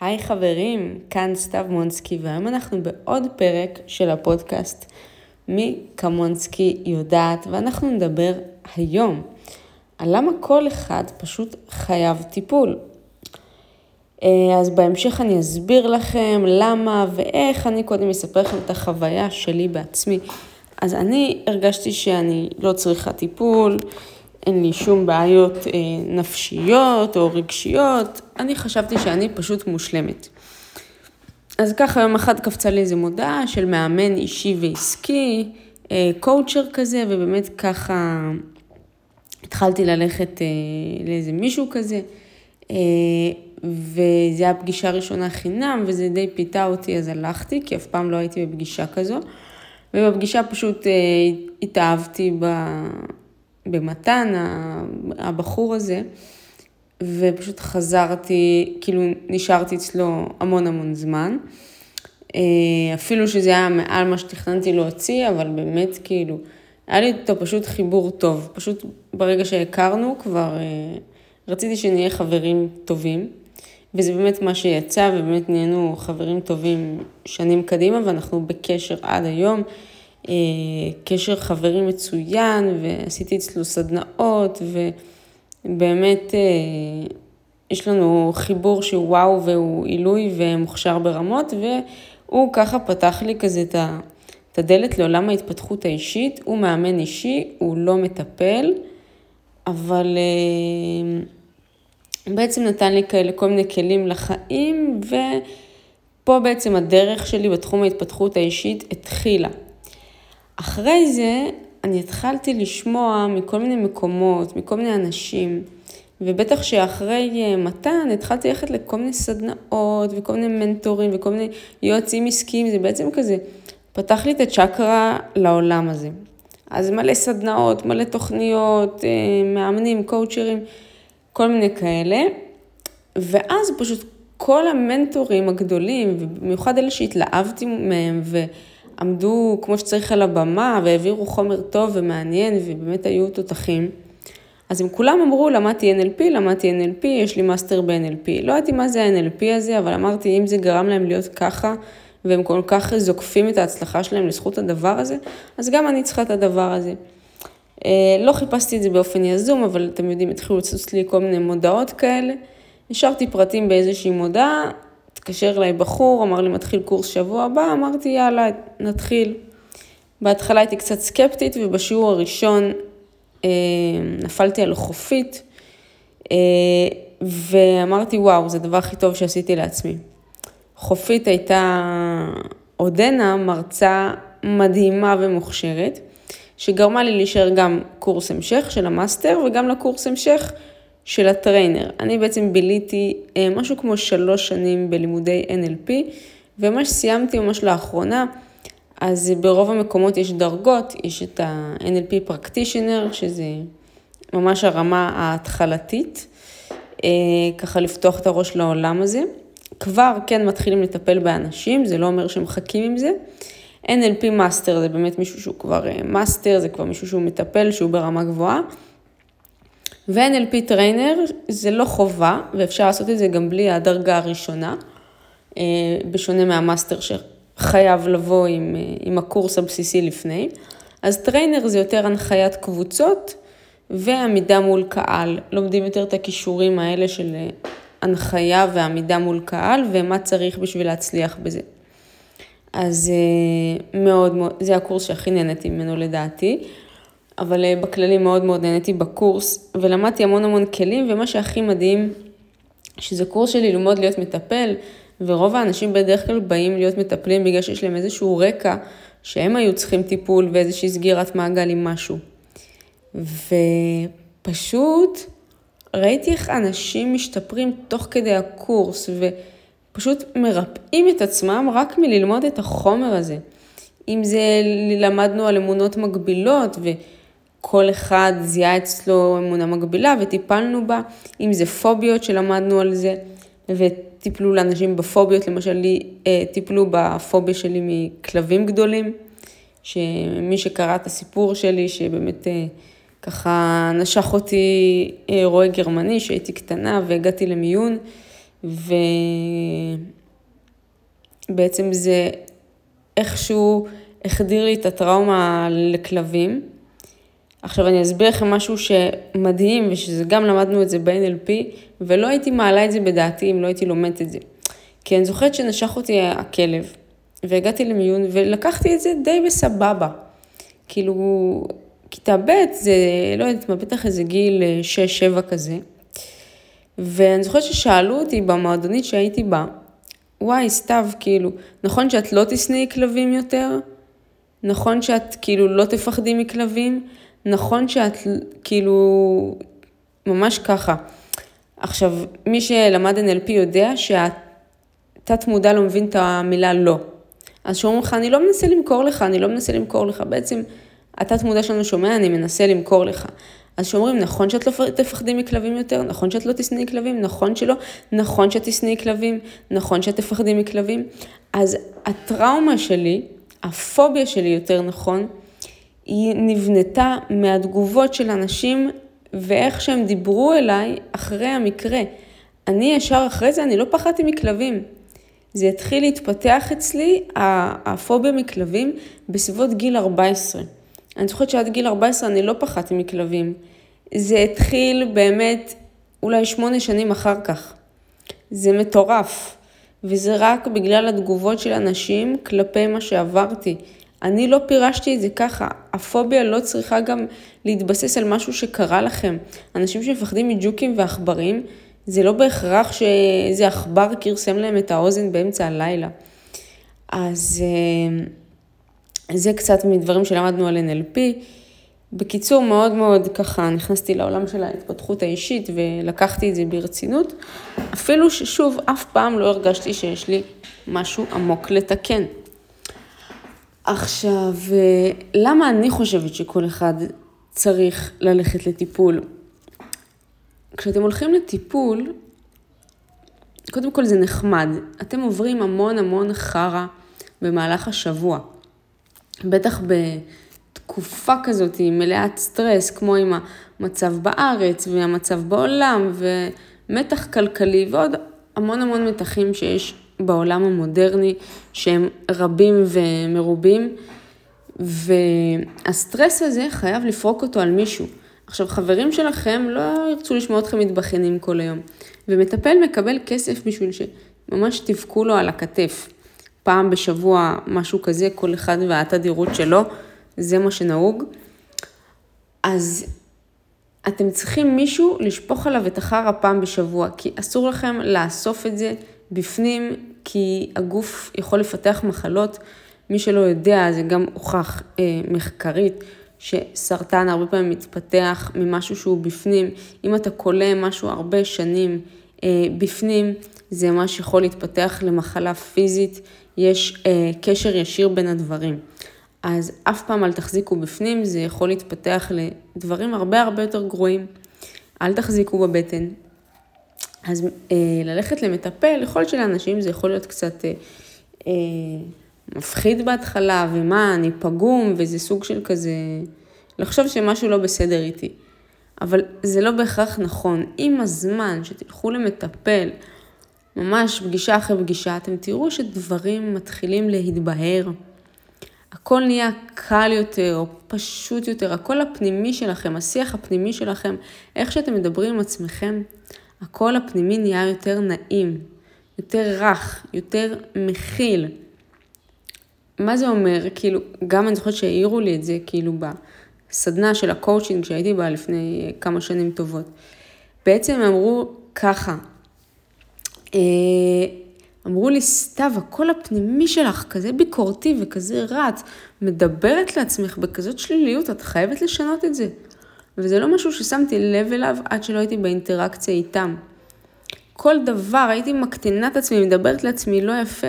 היי חברים, כאן סתיו מונסקי, והיום אנחנו בעוד פרק של הפודקאסט מי כמונסקי יודעת, ואנחנו נדבר היום על למה כל אחד פשוט חייב טיפול. אה, אז בהמשך אני אסביר לכם למה ואיך, אני קודם אספר לכם את החוויה שלי בעצמי. אז אני הרגשתי שאני לא צריכה טיפול, אין לי שום בעיות אה, נפשיות או רגשיות, אני חשבתי שאני פשוט מושלמת. אז ככה יום אחד קפצה לי איזה מודעה של מאמן אישי ועסקי, אה, קואוצ'ר כזה, ובאמת ככה התחלתי ללכת אה, לאיזה מישהו כזה, אה, וזו הייתה פגישה ראשונה חינם, וזה די פיתה אותי, אז הלכתי, כי אף פעם לא הייתי בפגישה כזו. ובפגישה פשוט אה, התאהבתי במתן, הבחור הזה, ופשוט חזרתי, כאילו נשארתי אצלו המון המון זמן. אה, אפילו שזה היה מעל מה שתכננתי להוציא, אבל באמת כאילו, היה לי איתו פשוט חיבור טוב. פשוט ברגע שהכרנו כבר אה, רציתי שנהיה חברים טובים, וזה באמת מה שיצא, ובאמת נהיינו חברים טובים שנים קדימה, ואנחנו בקשר עד היום. אה, קשר חברים מצוין, ועשיתי אצלו סדנאות, ובאמת אה, יש לנו חיבור שהוא וואו והוא עילוי ומוכשר ברמות, והוא ככה פתח לי כזה את הדלת לעולם ההתפתחות האישית. הוא מאמן אישי, הוא לא מטפל, אבל אה, בעצם נתן לי כאלה כל מיני כלים לחיים, ופה בעצם הדרך שלי בתחום ההתפתחות האישית התחילה. אחרי זה אני התחלתי לשמוע מכל מיני מקומות, מכל מיני אנשים, ובטח שאחרי אה, מתן התחלתי ללכת לכל מיני סדנאות וכל מיני מנטורים וכל מיני יועצים עסקיים, זה בעצם כזה פתח לי את הצ'קרה לעולם הזה. אז מלא סדנאות, מלא תוכניות, אה, מאמנים, קואוצ'רים, כל מיני כאלה, ואז פשוט כל המנטורים הגדולים, ובמיוחד אלה שהתלהבתי מהם, ו... עמדו כמו שצריך על הבמה והעבירו חומר טוב ומעניין ובאמת היו תותחים. אז הם כולם אמרו, למדתי NLP, למדתי NLP, יש לי master ב-NLP. לא ידעתי מה זה ה-NLP הזה, אבל אמרתי, אם זה גרם להם להיות ככה, והם כל כך זוקפים את ההצלחה שלהם לזכות הדבר הזה, אז גם אני צריכה את הדבר הזה. אה, לא חיפשתי את זה באופן יזום, אבל אתם יודעים, התחילו לצוץ לי כל מיני מודעות כאלה. השארתי פרטים באיזושהי מודעה, התקשר אליי בחור, אמר לי מתחיל קורס שבוע הבא, אמרתי יאללה, נתחיל. בהתחלה הייתי קצת סקפטית ובשיעור הראשון אה, נפלתי על חופית אה, ואמרתי וואו, זה הדבר הכי טוב שעשיתי לעצמי. חופית הייתה עודנה מרצה מדהימה ומוכשרת, שגרמה לי להישאר גם קורס המשך של ה master וגם לקורס המשך של ה trainer. אני בעצם ביליתי אה, משהו כמו שלוש שנים בלימודי NLP, ומה שסיימתי ממש לאחרונה, אז ברוב המקומות יש דרגות, יש את ה-NLP practitioner, שזה ממש הרמה ההתחלתית, אה, ככה לפתוח את הראש לעולם הזה. כבר כן מתחילים לטפל באנשים, זה לא אומר שמחכים עם זה. NLP master זה באמת מישהו שהוא כבר master, אה, זה כבר מישהו שהוא מטפל, שהוא ברמה גבוהה. ו-NLP trainer זה לא חובה, ואפשר לעשות את זה גם בלי הדרגה הראשונה, אה, בשונה מה master שחייב לבוא עם, אה, עם הקורס הבסיסי לפני. אז trainer זה יותר הנחיית קבוצות ועמידה מול קהל. לומדים יותר את הכישורים האלה של אה, הנחיה ועמידה מול קהל ומה צריך בשביל להצליח בזה. אז מאוד מאוד, זה הקורס שהכי נהניתי ממנו לדעתי. אבל אה, בכללי מאוד מאוד נהניתי בקורס, ולמדתי המון המון כלים, ומה שהכי מדהים, שזה קורס שלי ללמוד להיות מטפל, ורוב האנשים בדרך כלל באים להיות מטפלים בגלל שיש להם איזשהו רקע שהם היו צריכים טיפול ואיזושהי סגירת מעגל עם משהו. ופשוט ראיתי איך אנשים משתפרים תוך כדי הקורס, ופשוט מרפאים את עצמם רק מללמוד את החומר הזה. אם זה למדנו על אמונות מגבילות, ו... כל אחד זיהה אצלו אמונה מגבילה וטיפלנו בה, אם זה פוביות שלמדנו על זה, וטיפלו לאנשים בפוביות, למשל לי אה, טיפלו בפוביה שלי מכלבים גדולים, שמי שקרא את הסיפור שלי, שבאמת אה, ככה נשך אותי אה, רועה גרמני, שהייתי קטנה והגעתי למיון, ובעצם זה איכשהו החדיר לי את הטראומה לכלבים. עכשיו אני אסביר לכם משהו שמדהים, ושזה גם למדנו את זה ב-NLP, ולא הייתי מעלה את זה בדעתי אם לא הייתי לומדת את זה. כי אני זוכרת שנשך אותי הכלב, והגעתי למיון, ולקחתי את זה די בסבבה. כאילו, כיתה ב' זה, לא יודעת מה, בטח איזה גיל 6-7 אה, כזה. ואני זוכרת ששאלו אותי במועדונית שהייתי בה, וואי, סתיו, כאילו, נכון שאת לא תשנאי כלבים יותר? נכון שאת כאילו לא תפחדי מכלבים? נכון שאת כאילו, ממש ככה. עכשיו, מי שלמד NLP יודע שהתת מודע לא מבין את המילה לא. אז שאומרים לך, אני לא מנסה למכור לך, אני לא מנסה למכור לך. בעצם, התת מודע שלנו שומע, אני מנסה למכור לך. אז שאומרים, נכון שאת לא תפחדי מכלבים יותר, נכון שאת לא תשנאי כלבים, נכון שלא, נכון שאת תשנאי כלבים, נכון שאת תפחדי מכלבים. אז הטראומה שלי, הפוביה שלי יותר נכון, היא נבנתה מהתגובות של אנשים ואיך שהם דיברו אליי אחרי המקרה. אני ישר אחרי זה, אני לא פחדתי מכלבים. זה התחיל להתפתח אצלי, הפוביה מכלבים, בסביבות גיל 14. אני זוכרת שעד גיל 14 אני לא פחדתי מכלבים. זה התחיל באמת אולי שמונה שנים אחר כך. זה מטורף. וזה רק בגלל התגובות של אנשים כלפי מה שעברתי. אני לא פירשתי את זה ככה. הפוביה לא צריכה גם להתבסס על משהו שקרה לכם. אנשים שמפחדים מג'וקים ועכברים, זה לא בהכרח שאיזה עכבר כרסם להם את האוזן באמצע הלילה. אז אה, זה קצת מדברים שלמדנו על NLP. בקיצור, מאוד מאוד ככה נכנסתי לעולם של ההתפתחות האישית ולקחתי את זה ברצינות, אפילו ששוב, אף פעם לא הרגשתי שיש לי משהו עמוק לתקן. עכשיו, למה אני חושבת שכל אחד צריך ללכת לטיפול? כשאתם הולכים לטיפול, קודם כל זה נחמד. אתם עוברים המון המון חרא במהלך השבוע. בטח בתקופה כזאת מלאת סטרס, כמו עם המצב בארץ והמצב בעולם ומתח כלכלי ועוד המון המון מתחים שיש בעולם המודרני שהם רבים ומרובים. והסטרס הזה חייב לפרוק אותו על מישהו. עכשיו, חברים שלכם לא ירצו לשמוע אתכם מתבכיינים כל היום, ומטפל מקבל כסף בשביל שממש תבכו לו על הכתף. פעם בשבוע, משהו כזה, כל אחד והתדירות שלו, זה מה שנהוג. אז אתם צריכים מישהו לשפוך עליו את החרא פעם בשבוע, כי אסור לכם לאסוף את זה בפנים, כי הגוף יכול לפתח מחלות. מי שלא יודע, זה גם הוכח אה, מחקרית, שסרטן הרבה פעמים מתפתח ממשהו שהוא בפנים. אם אתה קולה משהו הרבה שנים אה, בפנים, זה מה שיכול להתפתח למחלה פיזית, יש אה, קשר ישיר בין הדברים. אז אף פעם אל תחזיקו בפנים, זה יכול להתפתח לדברים הרבה הרבה יותר גרועים. אל תחזיקו בבטן. אז אה, ללכת למטפל, יכול להיות שלאנשים זה יכול להיות קצת אה, אה, מפחיד בהתחלה, ומה, אני פגום, וזה סוג של כזה, לחשוב שמשהו לא בסדר איתי. אבל זה לא בהכרח נכון. עם הזמן שתלכו למטפל, ממש פגישה אחרי פגישה, אתם תראו שדברים מתחילים להתבהר. הכל נהיה קל יותר, או פשוט יותר, הקול הפנימי שלכם, השיח הפנימי שלכם, איך שאתם מדברים עם עצמכם, הקול הפנימי נהיה יותר נעים, יותר רך, יותר מכיל. מה זה אומר? כאילו, גם אני זוכרת שהעירו לי את זה, כאילו, בסדנה של הקואוצ'ינג שהייתי בה לפני כמה שנים טובות. בעצם אמרו ככה, אה, אמרו לי, סתיו, הקול הפנימי שלך כזה ביקורתי וכזה רץ, מדברת לעצמך בכזאת שליליות, את חייבת לשנות את זה. וזה לא משהו ששמתי לב אליו עד שלא הייתי באינטראקציה איתם. כל דבר, הייתי מקטינה את עצמי, מדברת לעצמי לא יפה.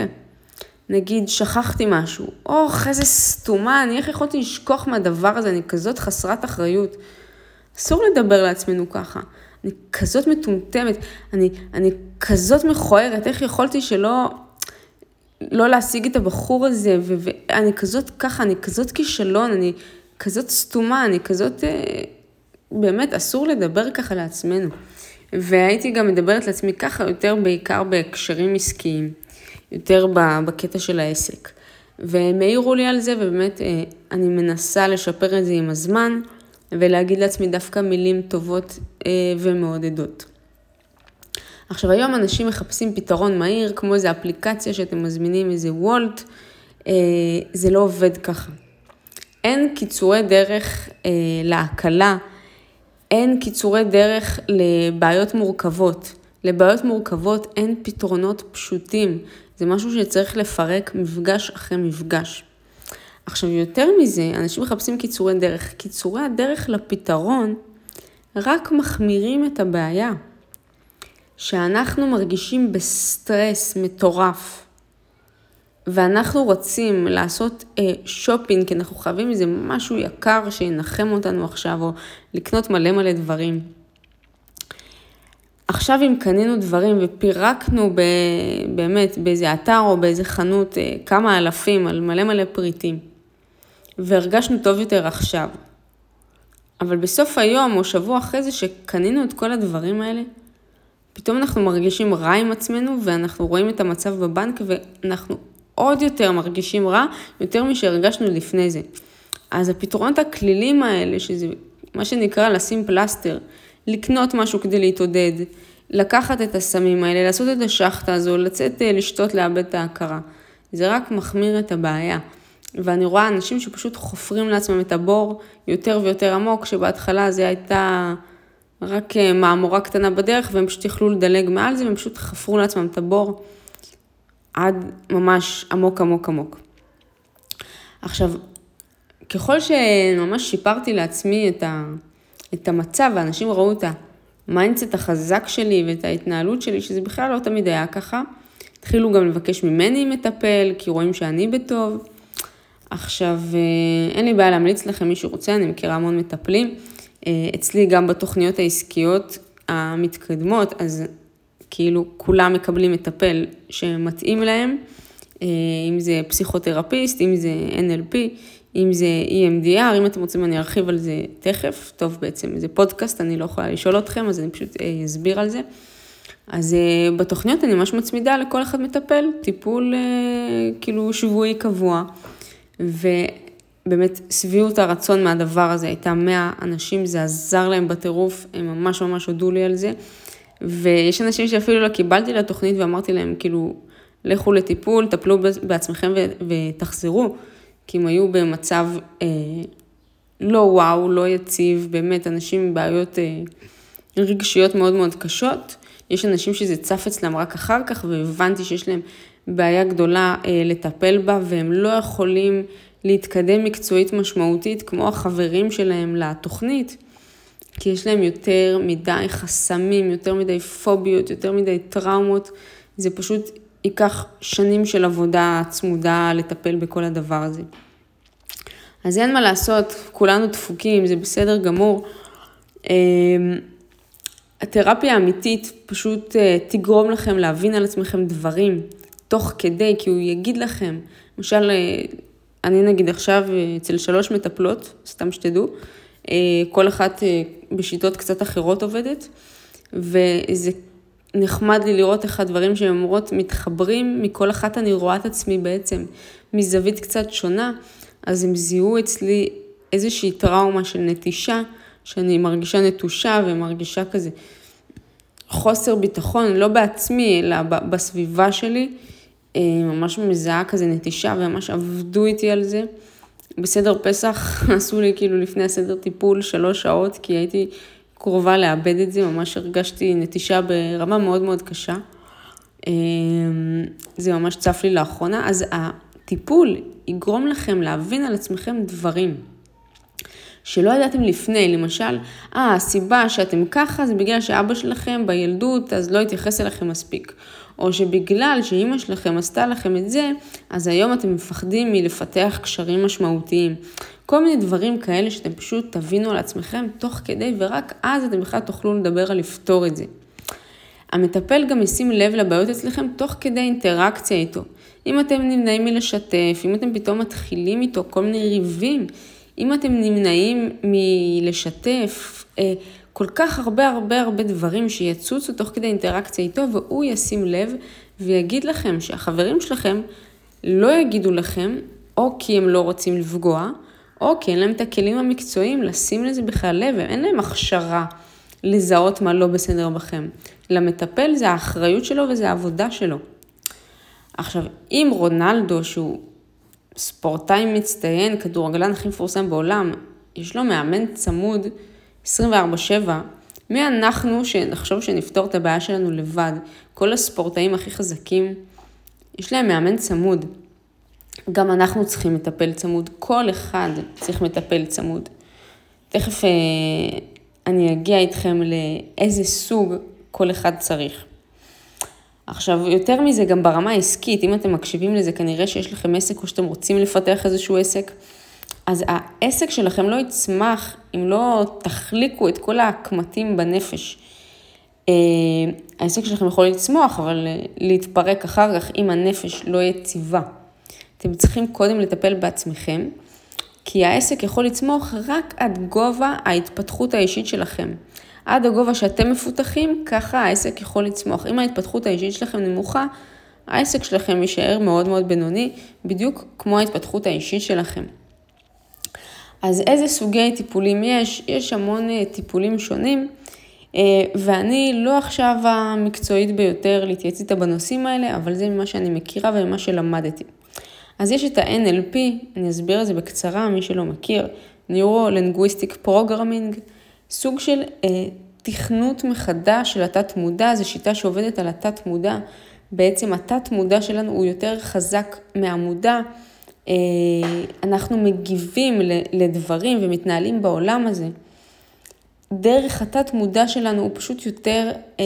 נגיד, שכחתי משהו, אוח, איזה סתומה, אני איך יכולתי לשכוח מהדבר הזה, אני כזאת חסרת אחריות. אסור לדבר לעצמנו ככה. אני כזאת מטומטמת, אני, אני כזאת מכוערת, איך יכולתי שלא לא להשיג את הבחור הזה, ואני כזאת ככה, אני כזאת כישלון, אני כזאת סתומה, אני כזאת, אה, באמת, אסור לדבר ככה לעצמנו. והייתי גם מדברת לעצמי ככה יותר בעיקר בהקשרים עסקיים, יותר בקטע של העסק. והם העירו לי על זה, ובאמת אה, אני מנסה לשפר את זה עם הזמן, ולהגיד לעצמי דווקא מילים טובות אה, ומעודדות. עכשיו היום אנשים מחפשים פתרון מהיר, כמו איזו אפליקציה שאתם מזמינים, איזה וולט, אה, זה לא עובד ככה. אין קיצורי דרך להקלה, אין קיצורי דרך לבעיות מורכבות. לבעיות מורכבות אין פתרונות פשוטים. זה משהו שצריך לפרק מפגש אחרי מפגש. עכשיו, יותר מזה, אנשים מחפשים קיצורי דרך. קיצורי הדרך לפתרון רק מחמירים את הבעיה. שאנחנו מרגישים בסטרס מטורף, ואנחנו רוצים לעשות אה, שופינג, כי אנחנו חייבים איזה משהו יקר שינחם אותנו עכשיו, או לקנות מלא מלא דברים. עכשיו אם קנינו דברים ופירקנו ב, באמת באיזה אתר או באיזה חנות אה, כמה אלפים על מלא מלא פריטים, והרגשנו טוב יותר עכשיו, אבל בסוף היום או שבוע אחרי זה שקנינו את כל הדברים האלה, פתאום אנחנו מרגישים רע עם עצמנו ואנחנו רואים את המצב בבנק ואנחנו עוד יותר מרגישים רע, יותר משהרגשנו לפני זה. אז הפתרונות הכלילים האלה, שזה מה שנקרא לשים פלסטר, לקנות משהו כדי להתעודד, לקחת את הסמים האלה, לעשות את השחטה הזו, לצאת אה, לשתות, לאבד את ההכרה. זה רק מחמיר את הבעיה. ואני רואה אנשים שפשוט חופרים לעצמם את הבור יותר ויותר עמוק, שבהתחלה זה הייתה רק אה, מהמורה קטנה בדרך, והם פשוט יכלו לדלג מעל זה, והם פשוט חפרו לעצמם את הבור עד ממש עמוק עמוק עמוק. עכשיו, ככל שממש שיפרתי לעצמי את, ה, את המצב, ואנשים ראו את ה mindset החזק שלי ואת ההתנהלות שלי, שזה בכלל לא תמיד היה ככה, התחילו גם לבקש ממני מטפל, כי רואים שאני בטוב. עכשיו, אה, אין לי בעיה להמליץ לכם, מי שרוצה, אני מכירה המון מטפלים. אה, אצלי גם בתוכניות העסקיות המתקדמות, אז כאילו כולם מקבלים מטפל שמתאים להם, אה, אם זה פסיכותרפיסט, אם זה NLP, אם זה EMDR, אם אתם רוצים אני ארחיב על זה תכף, טוב בעצם זה פודקאסט, אני לא יכולה לשאול אתכם, אז אני פשוט אסביר על זה. אז בתוכניות אני ממש מצמידה לכל אחד מטפל, טיפול כאילו שבועי קבוע. ובאמת שביעות הרצון מהדבר הזה הייתה 100 אנשים, זה עזר להם בטירוף, הם ממש ממש הודו לי על זה. ויש אנשים שאפילו לא קיבלתי לתוכנית ואמרתי להם, כאילו, לכו לטיפול, טפלו בעצמכם ותחזרו, כי הם היו במצב אה, לא וואו, לא יציב, באמת, אנשים עם בעיות אה, רגשיות מאוד מאוד קשות. יש אנשים שזה צף אצלם רק אחר כך, והבנתי שיש להם בעיה גדולה אה, לטפל בה, והם לא יכולים להתקדם מקצועית משמעותית כמו החברים שלהם לתוכנית, כי יש להם יותר מדי חסמים, יותר מדי פוביות, יותר מדי טראומות. זה פשוט ייקח שנים של עבודה צמודה לטפל בכל הדבר הזה. אז אין מה לעשות, כולנו דפוקים, זה בסדר גמור. אה, התרפיה האמיתית פשוט אה, תגרום לכם להבין על עצמכם דברים תוך כדי, כי הוא יגיד לכם, למשל, אה, אני נגיד עכשיו אה, אצל שלוש מטפלות, סתם שתדעו, כל אחת בשיטות קצת אחרות עובדת, וזה נחמד לי לראות איך הדברים שהן אומרות מתחברים, מכל אחת אני רואה את עצמי בעצם מזווית קצת שונה, אז הם זיהו אצלי איזושהי טראומה של נטישה, שאני מרגישה נטושה ומרגישה כזה חוסר ביטחון, לא בעצמי, אלא בסביבה שלי, אה, ממש מזהה כזה נטישה וממש עבדו איתי על זה. בסדר פסח עשו לי כאילו לפני הסדר טיפול שלוש שעות, כי הייתי קרובה לאבד את זה, ממש הרגשתי נטישה ברמה מאוד מאוד קשה. אה, זה ממש צף לי לאחרונה, אז הטיפול יגרום לכם להבין על עצמכם דברים. שלא ידעתם לפני, למשל, אה, הסיבה שאתם ככה זה בגלל שאבא שלכם בילדות אז לא התייחס אליכם מספיק. או שבגלל שאימא שלכם עשתה לכם את זה, אז היום אתם מפחדים מלפתח קשרים משמעותיים. כל מיני דברים כאלה שאתם פשוט תבינו על עצמכם תוך כדי, ורק אז אתם בכלל תוכלו לדבר על לפתור את זה. המטפל גם ישים לב לבעיות אצלכם תוך כדי אינטראקציה איתו. אם אתם נמנעים מלשתף, אם אתם פתאום מתחילים איתו כל מיני ריבים, אם אתם נמנעים מלשתף, אה, כל כך הרבה הרבה הרבה דברים שיצוצו תוך כדי אינטראקציה איתו, והוא ישים לב ויגיד לכם שהחברים שלכם לא יגידו לכם, או כי הם לא רוצים לפגוע, או כי אין להם את הכלים המקצועיים לשים לזה בכלל לב, אין להם הכשרה לזהות מה לא בסדר בכם. למטפל זה האחריות שלו וזה העבודה שלו. עכשיו, אם רונלדו, שהוא ספורטאי מצטיין, כדורגלן הכי מפורסם בעולם, יש לו מאמן צמוד 24-7, מי אנחנו שנחשוב שנפתור את הבעיה שלנו לבד? כל הספורטאים הכי חזקים, יש להם מאמן צמוד. גם אנחנו צריכים מטפל צמוד, כל אחד צריך מטפל צמוד. תכף אה, אני אגיע איתכם לאיזה סוג כל אחד צריך. עכשיו, יותר מזה, גם ברמה העסקית, אם אתם מקשיבים לזה, כנראה שיש לכם עסק או שאתם רוצים לפתח איזשהו עסק, אז העסק שלכם לא יצמח אם לא תחליקו את כל הקמטים בנפש. אה, העסק שלכם יכול לצמוח, אבל אה, להתפרק אחר כך אם הנפש לא יציבה. אתם צריכים קודם לטפל בעצמכם, כי העסק יכול לצמוח רק עד גובה ההתפתחות האישית שלכם. עד הגובה שאתם מפותחים, ככה העסק יכול לצמוח. אם ההתפתחות האישית שלכם נמוכה, העסק שלכם יישאר מאוד מאוד בינוני, בדיוק כמו ההתפתחות האישית שלכם. אז איזה סוגי טיפולים יש? יש המון אה, טיפולים שונים, אה, ואני לא עכשיו המקצועית ביותר להתייעץ איתה בנושאים האלה, אבל זה ממה שאני מכירה וממה שלמדתי. אז יש את ה-NLP, אני אסביר את זה בקצרה, מי שלא מכיר, Neuro-Linguistic Programming, סוג של אה, תכנות מחדש של התת מודע, זו שיטה שעובדת על התת מודע. בעצם התת מודע שלנו הוא יותר חזק מהמודע. אה, אנחנו מגיבים לדברים ומתנהלים בעולם הזה. דרך התת מודע שלנו הוא פשוט יותר, אה,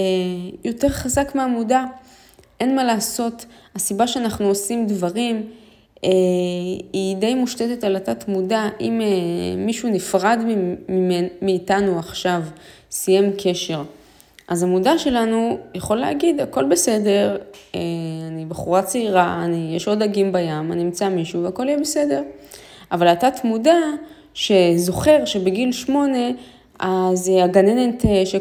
יותר חזק מהמודע. אין מה לעשות, הסיבה שאנחנו עושים דברים אה, היא די מושתתת על התת מודע. אם מישהו נפרד מאיתנו עכשיו, סיים קשר, אז המודע שלנו יכול להגיד, הכל בסדר, אה, אני בחורה צעירה, אני, יש עוד דגים בים, אני אמצא מישהו והכל יהיה בסדר. אבל התת מודע שזוכר שבגיל שמונה, אז הגננת, ש...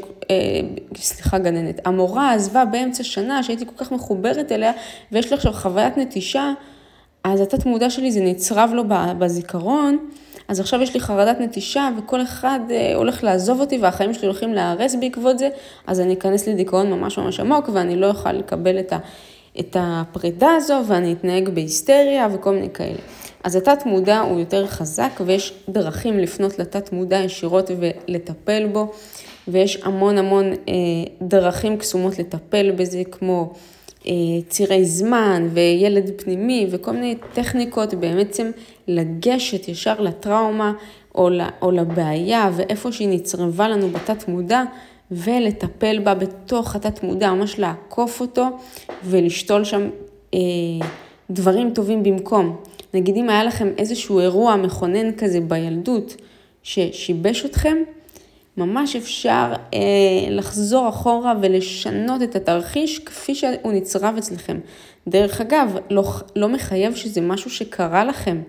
סליחה גננת, המורה עזבה באמצע שנה שהייתי כל כך מחוברת אליה ויש לי עכשיו חוויית נטישה, אז התת מודע שלי זה נצרב לו בזיכרון, אז עכשיו יש לי חרדת נטישה וכל אחד אה, הולך לעזוב אותי והחיים שלי הולכים להיהרס בעקבות זה, אז אני אכנס לדיכאון ממש ממש עמוק ואני לא אוכל לקבל את, ה, את הפרידה הזו ואני אתנהג בהיסטריה וכל מיני כאלה. אז התת מודע הוא יותר חזק ויש דרכים לפנות לתת מודע ישירות ולטפל בו, ויש המון המון אה, דרכים קסומות לטפל בזה, כמו אה, צירי זמן וילד פנימי וכל מיני טכניקות בעצם לגשת ישר לטראומה או, או לבעיה ואיפה שהיא נצרבה לנו בתת מודע ולטפל בה בתוך התת מודע, ממש לעקוף אותו ולשתול שם אה, דברים טובים במקום. נגיד אם היה לכם איזשהו אירוע מכונן כזה בילדות ששיבש אתכם, ממש אפשר אה, לחזור אחורה ולשנות את התרחיש כפי שהוא נצרב אצלכם. דרך אגב, לא, לא מחייב שזה משהו שקרה לכם.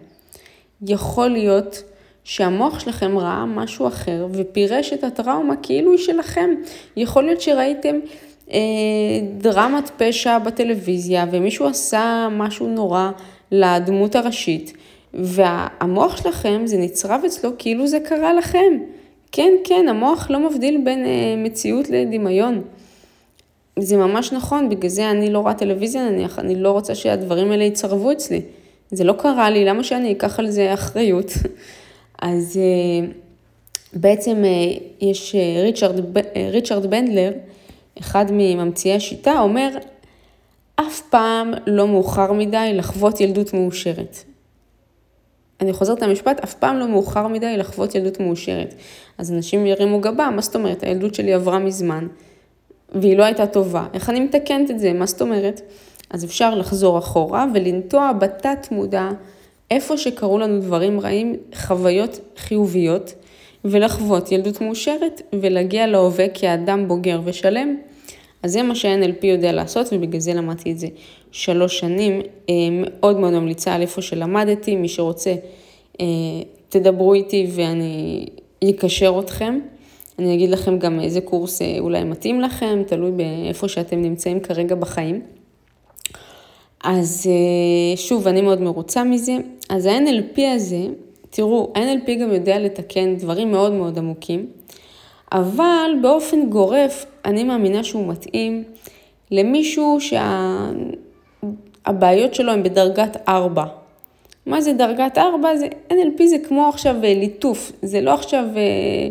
יכול להיות שהמוח שלכם ראה משהו אחר ופירש את הטראומה כאילו היא שלכם. יכול להיות שראיתם אה, דרמת פשע בטלוויזיה ומישהו עשה משהו נורא לדמות הראשית, והמוח שלכם זה נצרב אצלו כאילו זה קרה לכם. כן, כן, המוח לא מבדיל בין אה, מציאות לדמיון. זה ממש נכון, בגלל זה אני לא רואה טלוויזיה נניח, אני לא רוצה שהדברים האלה יצרבו אצלי. זה לא קרה לי, למה שאני אקח על זה אחריות? אז אה, בעצם אה, יש אה, ריצ'רד, ריצ'רד בנדלר, אחד מממציאי השיטה, אומר, אף פעם לא מאוחר מדי לחוות ילדות מאושרת. אני חוזרת למשפט, אף פעם לא מאוחר מדי לחוות ילדות מאושרת. אז אנשים ירימו גבה, מה זאת אומרת? הילדות שלי עברה מזמן, והיא לא הייתה טובה. איך אני מתקנת את זה? מה זאת אומרת? אז אפשר לחזור אחורה ולנטוע בתת מודע, איפה שקרו לנו דברים רעים, חוויות חיוביות, ולחוות ילדות מאושרת, ולהגיע להווה כאדם בוגר ושלם. אז זה מה שה-NLP יודע לעשות, ובגלל זה למדתי את זה שלוש שנים. אה, מאוד מאוד ממליצה על איפה שלמדתי, מי שרוצה, אה, תדברו איתי ואני אקשר אתכם. אני אגיד לכם גם איזה קורס אה, אולי מתאים לכם, תלוי באיפה שאתם נמצאים כרגע בחיים. אז אה, שוב, אני מאוד מרוצה מזה. אז ה-NLP הזה, תראו, ה-NLP גם יודע לתקן דברים מאוד מאוד עמוקים, אבל באופן גורף, אני מאמינה שהוא מתאים למישהו שהבעיות שה... שלו הן בדרגת 4. מה זה דרגת 4? זה, NLP זה כמו עכשיו אה, ליטוף, זה לא עכשיו, אה,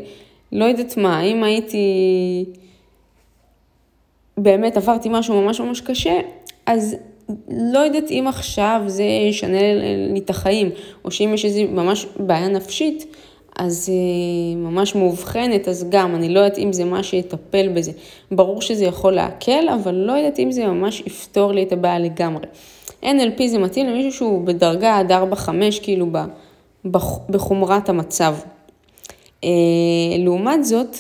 לא יודעת מה, אם הייתי, באמת עברתי משהו ממש ממש קשה, אז לא יודעת אם עכשיו זה ישנה לי את החיים, או שאם יש איזו ממש בעיה נפשית, אז אה, ממש מאובחנת, אז גם, אני לא יודעת אם זה מה שיטפל בזה. ברור שזה יכול להקל, אבל לא יודעת אם זה ממש יפתור לי את הבעיה לגמרי. NLP זה מתאים למישהו שהוא בדרגה עד 4-5, כאילו בחומרת המצב. אה, לעומת זאת,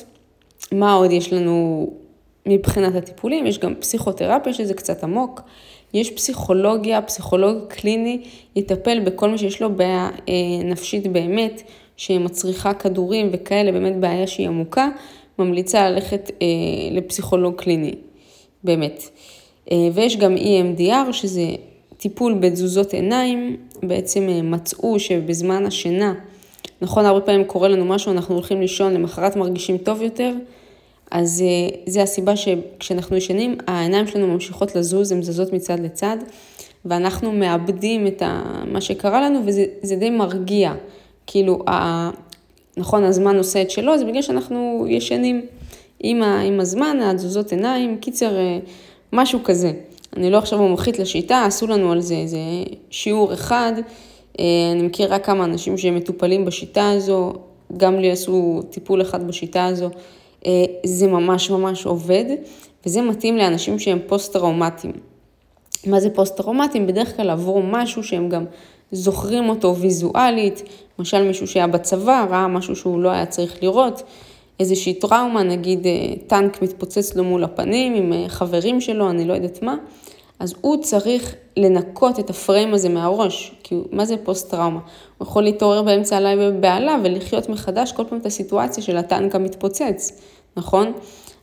מה עוד יש לנו מבחינת הטיפולים? יש גם פסיכותרפיה שזה קצת עמוק. יש פסיכולוגיה, פסיכולוג קליני יטפל בכל מי שיש לו בעיה אה, נפשית באמת, שמצריכה כדורים וכאלה, באמת בעיה שהיא עמוקה, ממליצה ללכת אה, לפסיכולוג קליני, באמת. אה, ויש גם EMDR, שזה טיפול בתזוזות עיניים, בעצם אה, מצאו שבזמן השינה, נכון, הרבה פעמים קורה לנו משהו, אנחנו הולכים לישון, למחרת מרגישים טוב יותר, אז אה, זה הסיבה שכשאנחנו ישנים, העיניים שלנו ממשיכות לזוז, הן זזות מצד לצד, ואנחנו מאבדים את מה שקרה לנו, וזה די מרגיע. כאילו, ה... נכון, הזמן עושה את שלו, זה בגלל שאנחנו ישנים עם, ה... עם הזמן, התזוזות עיניים, קיצר, אה, משהו כזה. אני לא עכשיו מומחית לשיטה, עשו לנו על זה איזה שיעור אחד. אה, אני מכירה כמה אנשים שהם מטופלים בשיטה הזו, גם לי עשו טיפול אחד בשיטה הזו. אה, זה ממש ממש עובד, וזה מתאים לאנשים שהם פוסט-טראומטיים. מה זה פוסט-טראומטיים? בדרך כלל עברו משהו שהם גם זוכרים אותו ויזואלית, למשל מישהו שהיה בצבא, ראה משהו שהוא לא היה צריך לראות, איזושהי טראומה, נגיד אה, טנק מתפוצץ לו מול הפנים עם אה, חברים שלו, אני לא יודעת מה, אז הוא צריך לנקות את הפריים הזה מהראש, כי מה זה פוסט-טראומה? הוא יכול להתעורר באמצע הלילה בבהלה ולחיות מחדש כל פעם את הסיטואציה של הטנק המתפוצץ, נכון?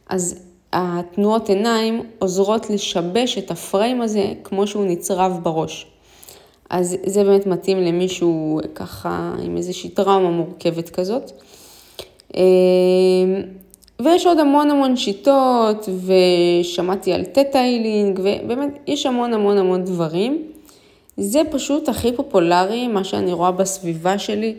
אז התנועות עיניים עוזרות לשבש את הפריים הזה כמו שהוא נצרב בראש. אז זה באמת מתאים למישהו ככה עם איזושהי טראומה מורכבת כזאת. ויש עוד המון המון שיטות, ושמעתי על תטא הילינג, ובאמת יש המון המון המון דברים. זה פשוט הכי פופולרי, מה שאני רואה בסביבה שלי,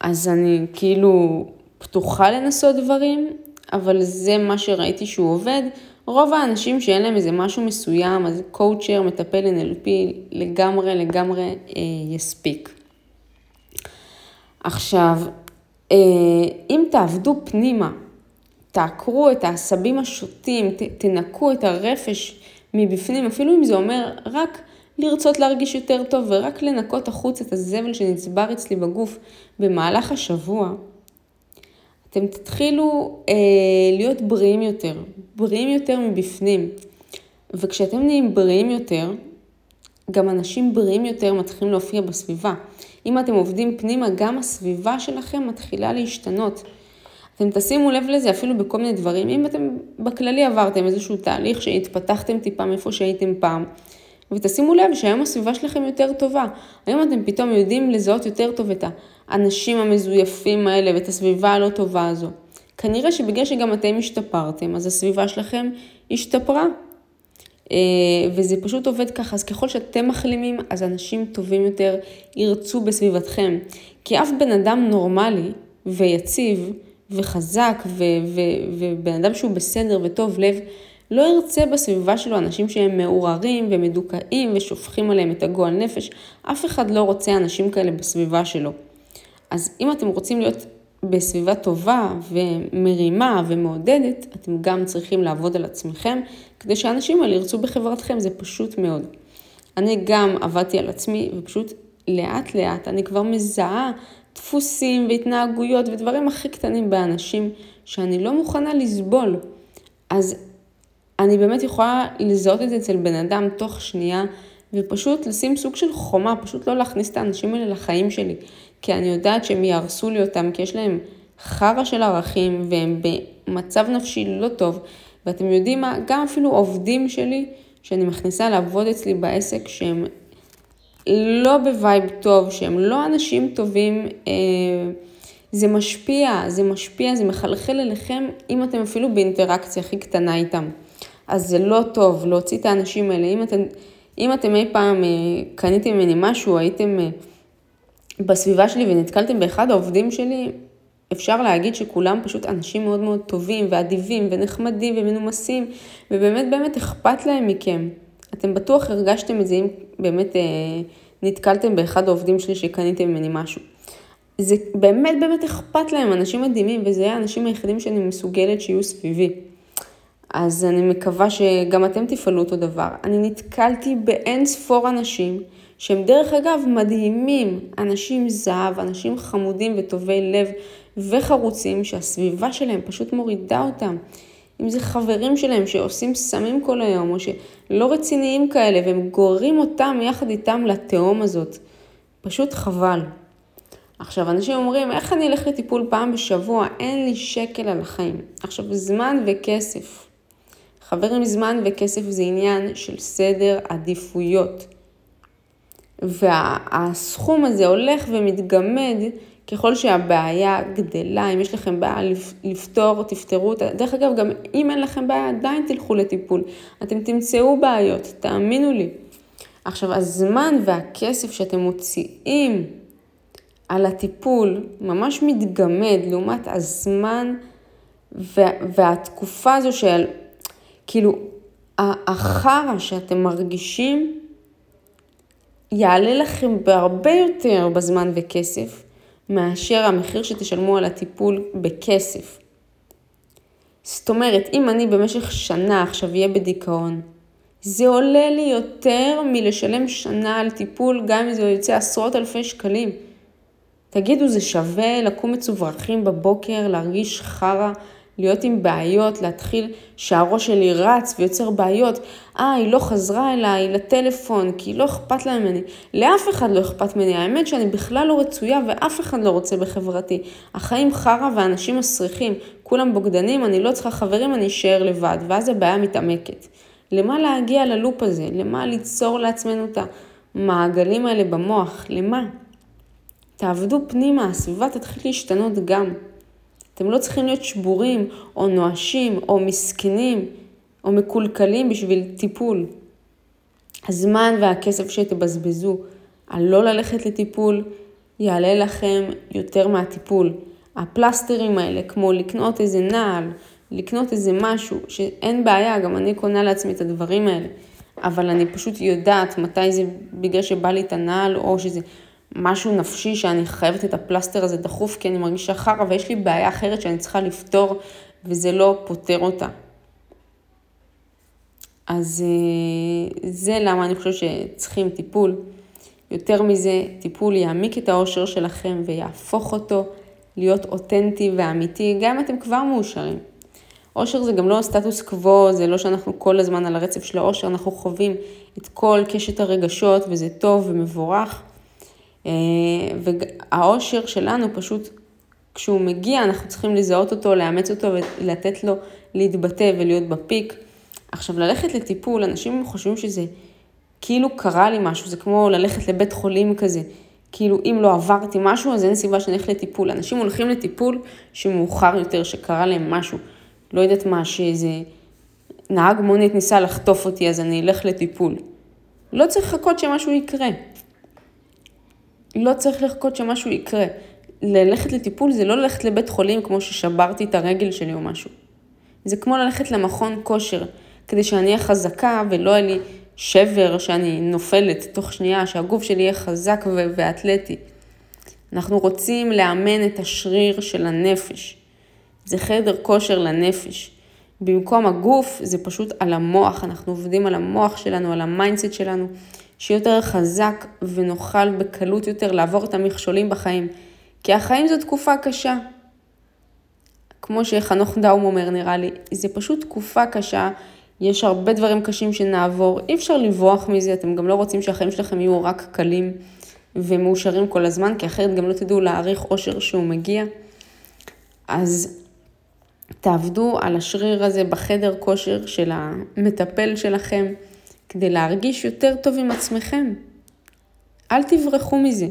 אז אני כאילו פתוחה לנסות דברים, אבל זה מה שראיתי שהוא עובד. רוב האנשים שאין להם איזה משהו מסוים, אז קואוצ'ר, מטפל NLP, לגמרי לגמרי אה, יספיק. עכשיו, אה, אם תעבדו פנימה, תעקרו את העשבים השוטים, ת, תנקו את הרפש מבפנים, אפילו אם זה אומר רק לרצות להרגיש יותר טוב ורק לנקות החוץ את הזבל שנצבר אצלי בגוף במהלך השבוע, אתם תתחילו אה, להיות בריאים יותר, בריאים יותר מבפנים. וכשאתם נהיים בריאים יותר, גם אנשים בריאים יותר מתחילים להופיע בסביבה. אם אתם עובדים פנימה, גם הסביבה שלכם מתחילה להשתנות. אתם תשימו לב לזה אפילו בכל מיני דברים. אם אתם בכללי עברתם איזשהו תהליך שהתפתחתם טיפה מאיפה שהייתם פעם, ותשימו לב שהיום הסביבה שלכם יותר טובה. היום אתם פתאום יודעים לזהות יותר טוב את האנשים המזויפים האלה ואת הסביבה הלא טובה הזו. כנראה שבגלל שגם אתם השתפרתם, אז הסביבה שלכם השתפרה. אה, וזה פשוט עובד ככה, אז ככל שאתם מחלימים, אז אנשים טובים יותר ירצו בסביבתכם. כי אף בן אדם נורמלי ויציב וחזק ובן אדם שהוא בסדר וטוב לב, לא ירצה בסביבה שלו אנשים שהם מעורערים ומדוכאים ושופכים עליהם את הגועל נפש. אף אחד לא רוצה אנשים כאלה בסביבה שלו. אז אם אתם רוצים להיות בסביבה טובה ומרימה ומעודדת, אתם גם צריכים לעבוד על עצמכם, כדי שאנשים האלה ירצו בחברתכם, זה פשוט מאוד. אני גם עבדתי על עצמי, ופשוט לאט לאט אני כבר מזהה דפוסים והתנהגויות ודברים הכי קטנים באנשים שאני לא מוכנה לסבול. אז אני באמת יכולה לזהות את זה אצל בן אדם תוך שנייה, ופשוט לשים סוג של חומה, פשוט לא להכניס את האנשים האלה לחיים שלי, כי אני יודעת שהם יהרסו לי אותם, כי יש להם חרא של ערכים והם במצב נפשי לא טוב, ואתם יודעים מה, גם אפילו עובדים שלי, שאני מכניסה לעבוד אצלי בעסק, שהם לא ב vibe טוב, שהם לא אנשים טובים, אה, זה משפיע, זה משפיע, זה מחלחל אליכם, אם אתם אפילו באינטראקציה הכי קטנה איתם. אז זה לא טוב להוציא את האנשים האלה. אם אתם, אם אתם אי פעם אה, קניתם ממני משהו, הייתם אה, בסביבה שלי ונתקלתם באחד העובדים שלי, אפשר להגיד שכולם פשוט אנשים מאוד מאוד טובים ואדיבים ונחמדים ומנומסים, ובאמת באמת אכפת להם מכם. אתם בטוח הרגשתם את זה אם באמת אה, נתקלתם באחד העובדים שלי שקניתם ממני משהו. זה באמת באמת אכפת להם, אנשים מדהימים, וזה האנשים היחידים שאני מסוגלת שיהיו סביבי. אז אני מקווה שגם אתם תפעלו אותו דבר. אני נתקלתי באין ספור אנשים שהם דרך אגב מדהימים, אנשים זהב, אנשים חמודים וטובי לב וחרוצים, שהסביבה שלהם פשוט מורידה אותם. אם זה חברים שלהם שעושים סמים כל היום, או שלא רציניים כאלה, והם גוררים אותם יחד איתם לתהום הזאת. פשוט חבל. עכשיו, אנשים אומרים, איך אני אלך לטיפול פעם בשבוע? אין לי שקל על החיים. עכשיו, זמן וכסף. חברים, זמן וכסף זה עניין של סדר עדיפויות. והסכום הזה הולך ומתגמד ככל שהבעיה גדלה, אם יש לכם בעיה לפתור, תפתרו אותה. דרך אגב, גם אם אין לכם בעיה, עדיין תלכו לטיפול. אתם תמצאו בעיות, תאמינו לי. עכשיו, הזמן והכסף שאתם מוציאים על הטיפול ממש מתגמד לעומת הזמן והתקופה הזו של, כאילו, החרא שאתם מרגישים יעלה לכם בהרבה יותר בזמן וכסף, מאשר המחיר שתשלמו על הטיפול בכסף. זאת אומרת, אם אני במשך שנה עכשיו אהיה בדיכאון, זה עולה לי יותר מלשלם שנה על טיפול, גם אם זה יוצא עשרות אלפי שקלים. תגידו, זה שווה לקום מצוברחים בבוקר, להרגיש חרא, להיות עם בעיות, להתחיל שהראש שלי רץ ויוצר בעיות. אה, היא לא חזרה אליי לטלפון, כי לא אכפת לה ממני. לאף אחד לא אכפת ממני. האמת שאני בכלל לא רצויה ואף אחד לא רוצה בחברתי. החיים חרא ואנשים מסריחים, כולם בוגדנים, אני לא צריכה חברים, אני אשאר לבד, ואז הבעיה מתעמקת. למה להגיע ללופ הזה? למה ליצור לעצמנו את המעגלים האלה במוח? למה? תעבדו פנימה, הסביבה תתחיל להשתנות גם. אתם לא צריכים להיות שבורים או נואשים או מסכנים או מקולקלים בשביל טיפול. הזמן והכסף שתבזבזו על לא ללכת לטיפול יעלה לכם יותר מהטיפול. הפלסטרים האלה, כמו לקנות איזה נעל, לקנות איזה משהו, שאין בעיה, גם אני קונה לעצמי את הדברים האלה, אבל אני פשוט יודעת מתי זה בגלל שבא לי את הנעל, או שזה משהו נפשי שאני חייבת את הפלסטר הזה דחוף כי אני מרגישה חרא ויש לי בעיה אחרת שאני צריכה לפתור וזה לא פותר אותה. אז אה, זה למה אני חושבת שצריכים טיפול. יותר מזה, טיפול יעמיק את האושר שלכם ויהפוך אותו להיות אותנטי ואמיתי, גם אם אתם כבר מאושרים. אושר זה גם לא סטטוס קוו, זה לא שאנחנו כל הזמן על הרצף של האושר, אנחנו חווים את כל קשת הרגשות וזה טוב ומבורך. אה, והאושר שלנו פשוט, כשהוא מגיע, אנחנו צריכים לזהות אותו, לאמץ אותו ולתת לו להתבטא ולהיות בפיק. עכשיו, ללכת לטיפול, אנשים חושבים שזה כאילו קרה לי משהו, זה כמו ללכת לבית חולים כזה. כאילו, אם לא עברתי משהו, אז אין סיבה שאני אלך לטיפול. אנשים הולכים לטיפול שמאוחר יותר, שקרה להם משהו. לא יודעת מה, שאיזה נהג מונית ניסה לחטוף אותי, אז אני אלך לטיפול. לא צריך לחכות שמשהו יקרה. לא צריך לחכות שמשהו יקרה. ללכת לטיפול זה לא ללכת לבית חולים כמו ששברתי את הרגל שלי או משהו. זה כמו ללכת למכון כושר, כדי שאני אהיה חזקה ולא יהיה לי שבר שאני נופלת תוך שנייה, שהגוף שלי יהיה חזק ואתלטי. אנחנו רוצים לאמן את השריר של הנפש. זה חדר כושר לנפש. במקום הגוף זה פשוט על המוח, אנחנו עובדים על המוח שלנו, על ה mindset שלנו, שיהיה יותר חזק ונוכל בקלות יותר לעבור את המכשולים בחיים. כי החיים זו תקופה קשה. כמו שחנוך דאום אומר נראה לי, זה פשוט תקופה קשה, יש הרבה דברים קשים שנעבור, אי אפשר לברוח מזה, אתם גם לא רוצים שהחיים שלכם יהיו רק קלים ומאושרים כל הזמן, כי אחרת גם לא תדעו להעריך אושר שהוא מגיע. אז תעבדו על השריר הזה בחדר כושר של המטפל שלכם, כדי להרגיש יותר טוב עם עצמכם. אל תברחו מזה.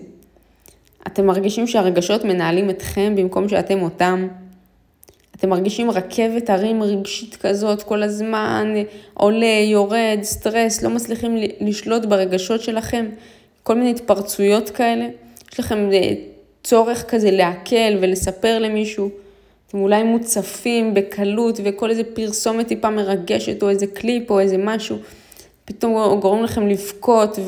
אתם מרגישים שהרגשות מנהלים אתכם במקום שאתם אותם. אתם מרגישים רכבת הרים רגשית כזאת כל הזמן, עולה, יורד, סטרס, לא מצליחים לשלוט ברגשות שלכם, כל מיני התפרצויות כאלה. יש לכם אה, צורך כזה להקל ולספר למישהו. אתם אולי מוצפים בקלות וכל איזה פרסומת טיפה מרגשת או איזה קליפ או איזה משהו, פתאום גורם לכם לבכות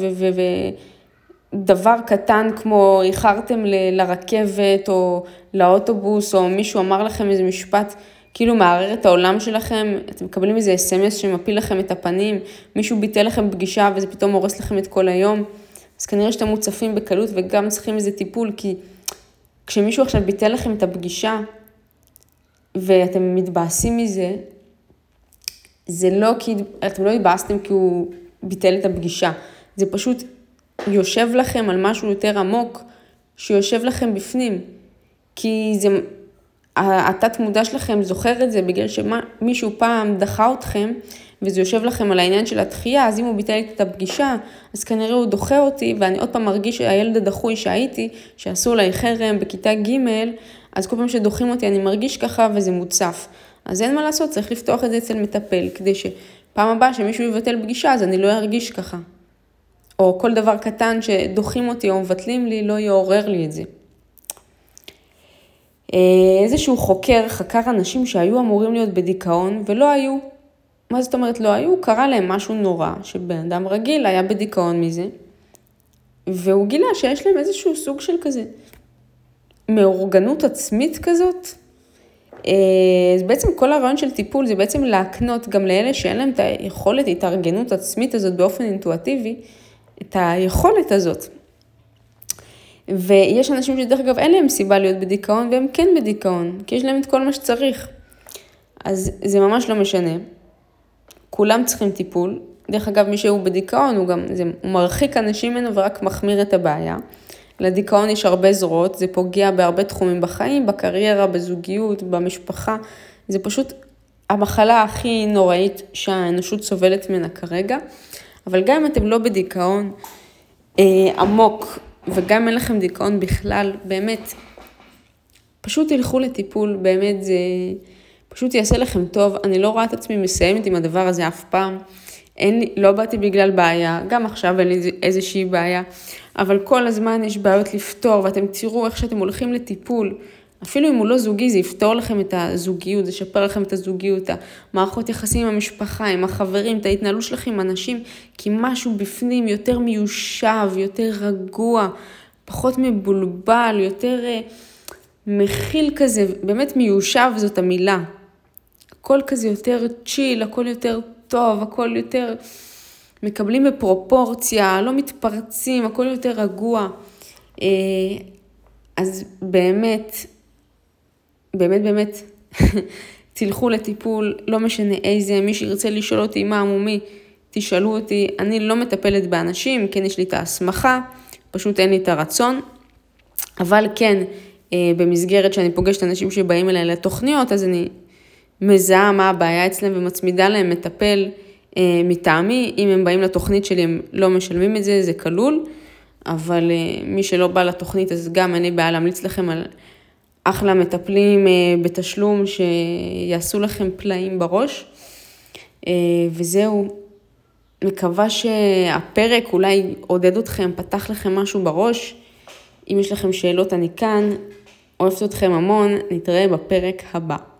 ודבר קטן כמו איחרתם ל- לרכבת או לאוטובוס או מישהו אמר לכם איזה משפט כאילו מערער את העולם שלכם, אתם מקבלים איזה אס.אם.אס שמפיל לכם את הפנים, מישהו ביטל לכם פגישה וזה פתאום הורס לכם את כל היום, אז כנראה שאתם מוצפים בקלות וגם צריכים איזה טיפול כי כשמישהו עכשיו ביטל לכם את הפגישה, ואתם מתבאסים מזה, זה לא כי, אתם לא התבאסתם כי הוא ביטל את הפגישה, זה פשוט יושב לכם על משהו יותר עמוק, שיושב לכם בפנים. כי זה, התת מודע שלכם זוכר את זה בגלל שמישהו פעם דחה אתכם, וזה יושב לכם על העניין של התחייה, אז אם הוא ביטל את הפגישה, אז כנראה הוא דוחה אותי, ואני עוד פעם מרגיש שהילד הדחוי שהייתי, שעשו עליי חרם בכיתה ג', אז כל פעם שדוחים אותי אני מרגיש ככה וזה מוצף. אז אין מה לעשות, צריך לפתוח את זה אצל מטפל, כדי שפעם הבאה שמישהו יבטל פגישה, אז אני לא ארגיש ככה. או כל דבר קטן שדוחים אותי או מבטלים לי, לא יעורר לי את זה. אה, איזשהו חוקר חקר אנשים שהיו אמורים להיות בדיכאון ולא היו. מה זאת אומרת לא היו? קרה להם משהו נורא, שבן אדם רגיל היה בדיכאון מזה, והוא גילה שיש להם איזשהו סוג של כזה מאורגנות עצמית כזאת. אה, אז בעצם כל הרעיון של טיפול זה בעצם להקנות גם לאלה שאין להם את היכולת התארגנות עצמית הזאת באופן אינטואטיבי, את היכולת הזאת. ויש אנשים שדרך אגב אין להם סיבה להיות בדיכאון והם כן בדיכאון, כי יש להם את כל מה שצריך. אז זה ממש לא משנה. כולם צריכים טיפול. דרך אגב, מי שהוא בדיכאון, הוא גם, זה, הוא מרחיק אנשים ממנו ורק מחמיר את הבעיה. לדיכאון יש הרבה זרועות, זה פוגע בהרבה תחומים בחיים, בקריירה, בזוגיות, במשפחה. זה פשוט המחלה הכי נוראית שהאנושות סובלת ממנה כרגע. אבל גם אם אתם לא בדיכאון אה, עמוק, וגם אם אין לכם דיכאון בכלל, באמת, פשוט תלכו לטיפול, באמת זה פשוט יעשה לכם טוב. אני לא רואה את עצמי מסיימת עם הדבר הזה אף פעם. אין לא באתי בגלל בעיה, גם עכשיו אין לי איזושהי בעיה, אבל כל הזמן יש בעיות לפתור, ואתם תראו איך שאתם הולכים לטיפול. אפילו אם הוא לא זוגי, זה יפתור לכם את הזוגיות, זה ישפר לכם את הזוגיות, המערכות יחסים עם המשפחה, עם החברים, את ההתנהלות שלכם עם אנשים, כי משהו בפנים יותר מיושב, יותר רגוע, פחות מבולבל, יותר uh, מכיל כזה, באמת מיושב זאת המילה. הכל כזה יותר צ'יל, הכל יותר טוב, הכל יותר מקבלים בפרופורציה, לא מתפרצים, הכל יותר רגוע. אה, אז באמת, באמת באמת, תלכו לטיפול, לא משנה איזה, מי שירצה לשאול אותי מה עמומי, תשאלו אותי. אני לא מטפלת באנשים, כן יש לי את ההסמכה, פשוט אין לי את הרצון. אבל כן, אה, במסגרת שאני פוגשת אנשים שבאים אליי לתוכניות, אז אני מזהה מה הבעיה אצלם ומצמידה להם מטפל אה, מטעמי. אם הם באים לתוכנית שלי, הם לא משלמים את זה, זה כלול. אבל אה, מי שלא בא לתוכנית, אז גם אין לי בעיה להמליץ לכם על אחלה מטפלים אה, בתשלום שיעשו לכם פלאים בראש. אה, וזהו, מקווה שהפרק אולי עודד אתכם, פתח לכם משהו בראש. אם יש לכם שאלות, אני כאן. אוהבת אתכם המון, נתראה בפרק הבא.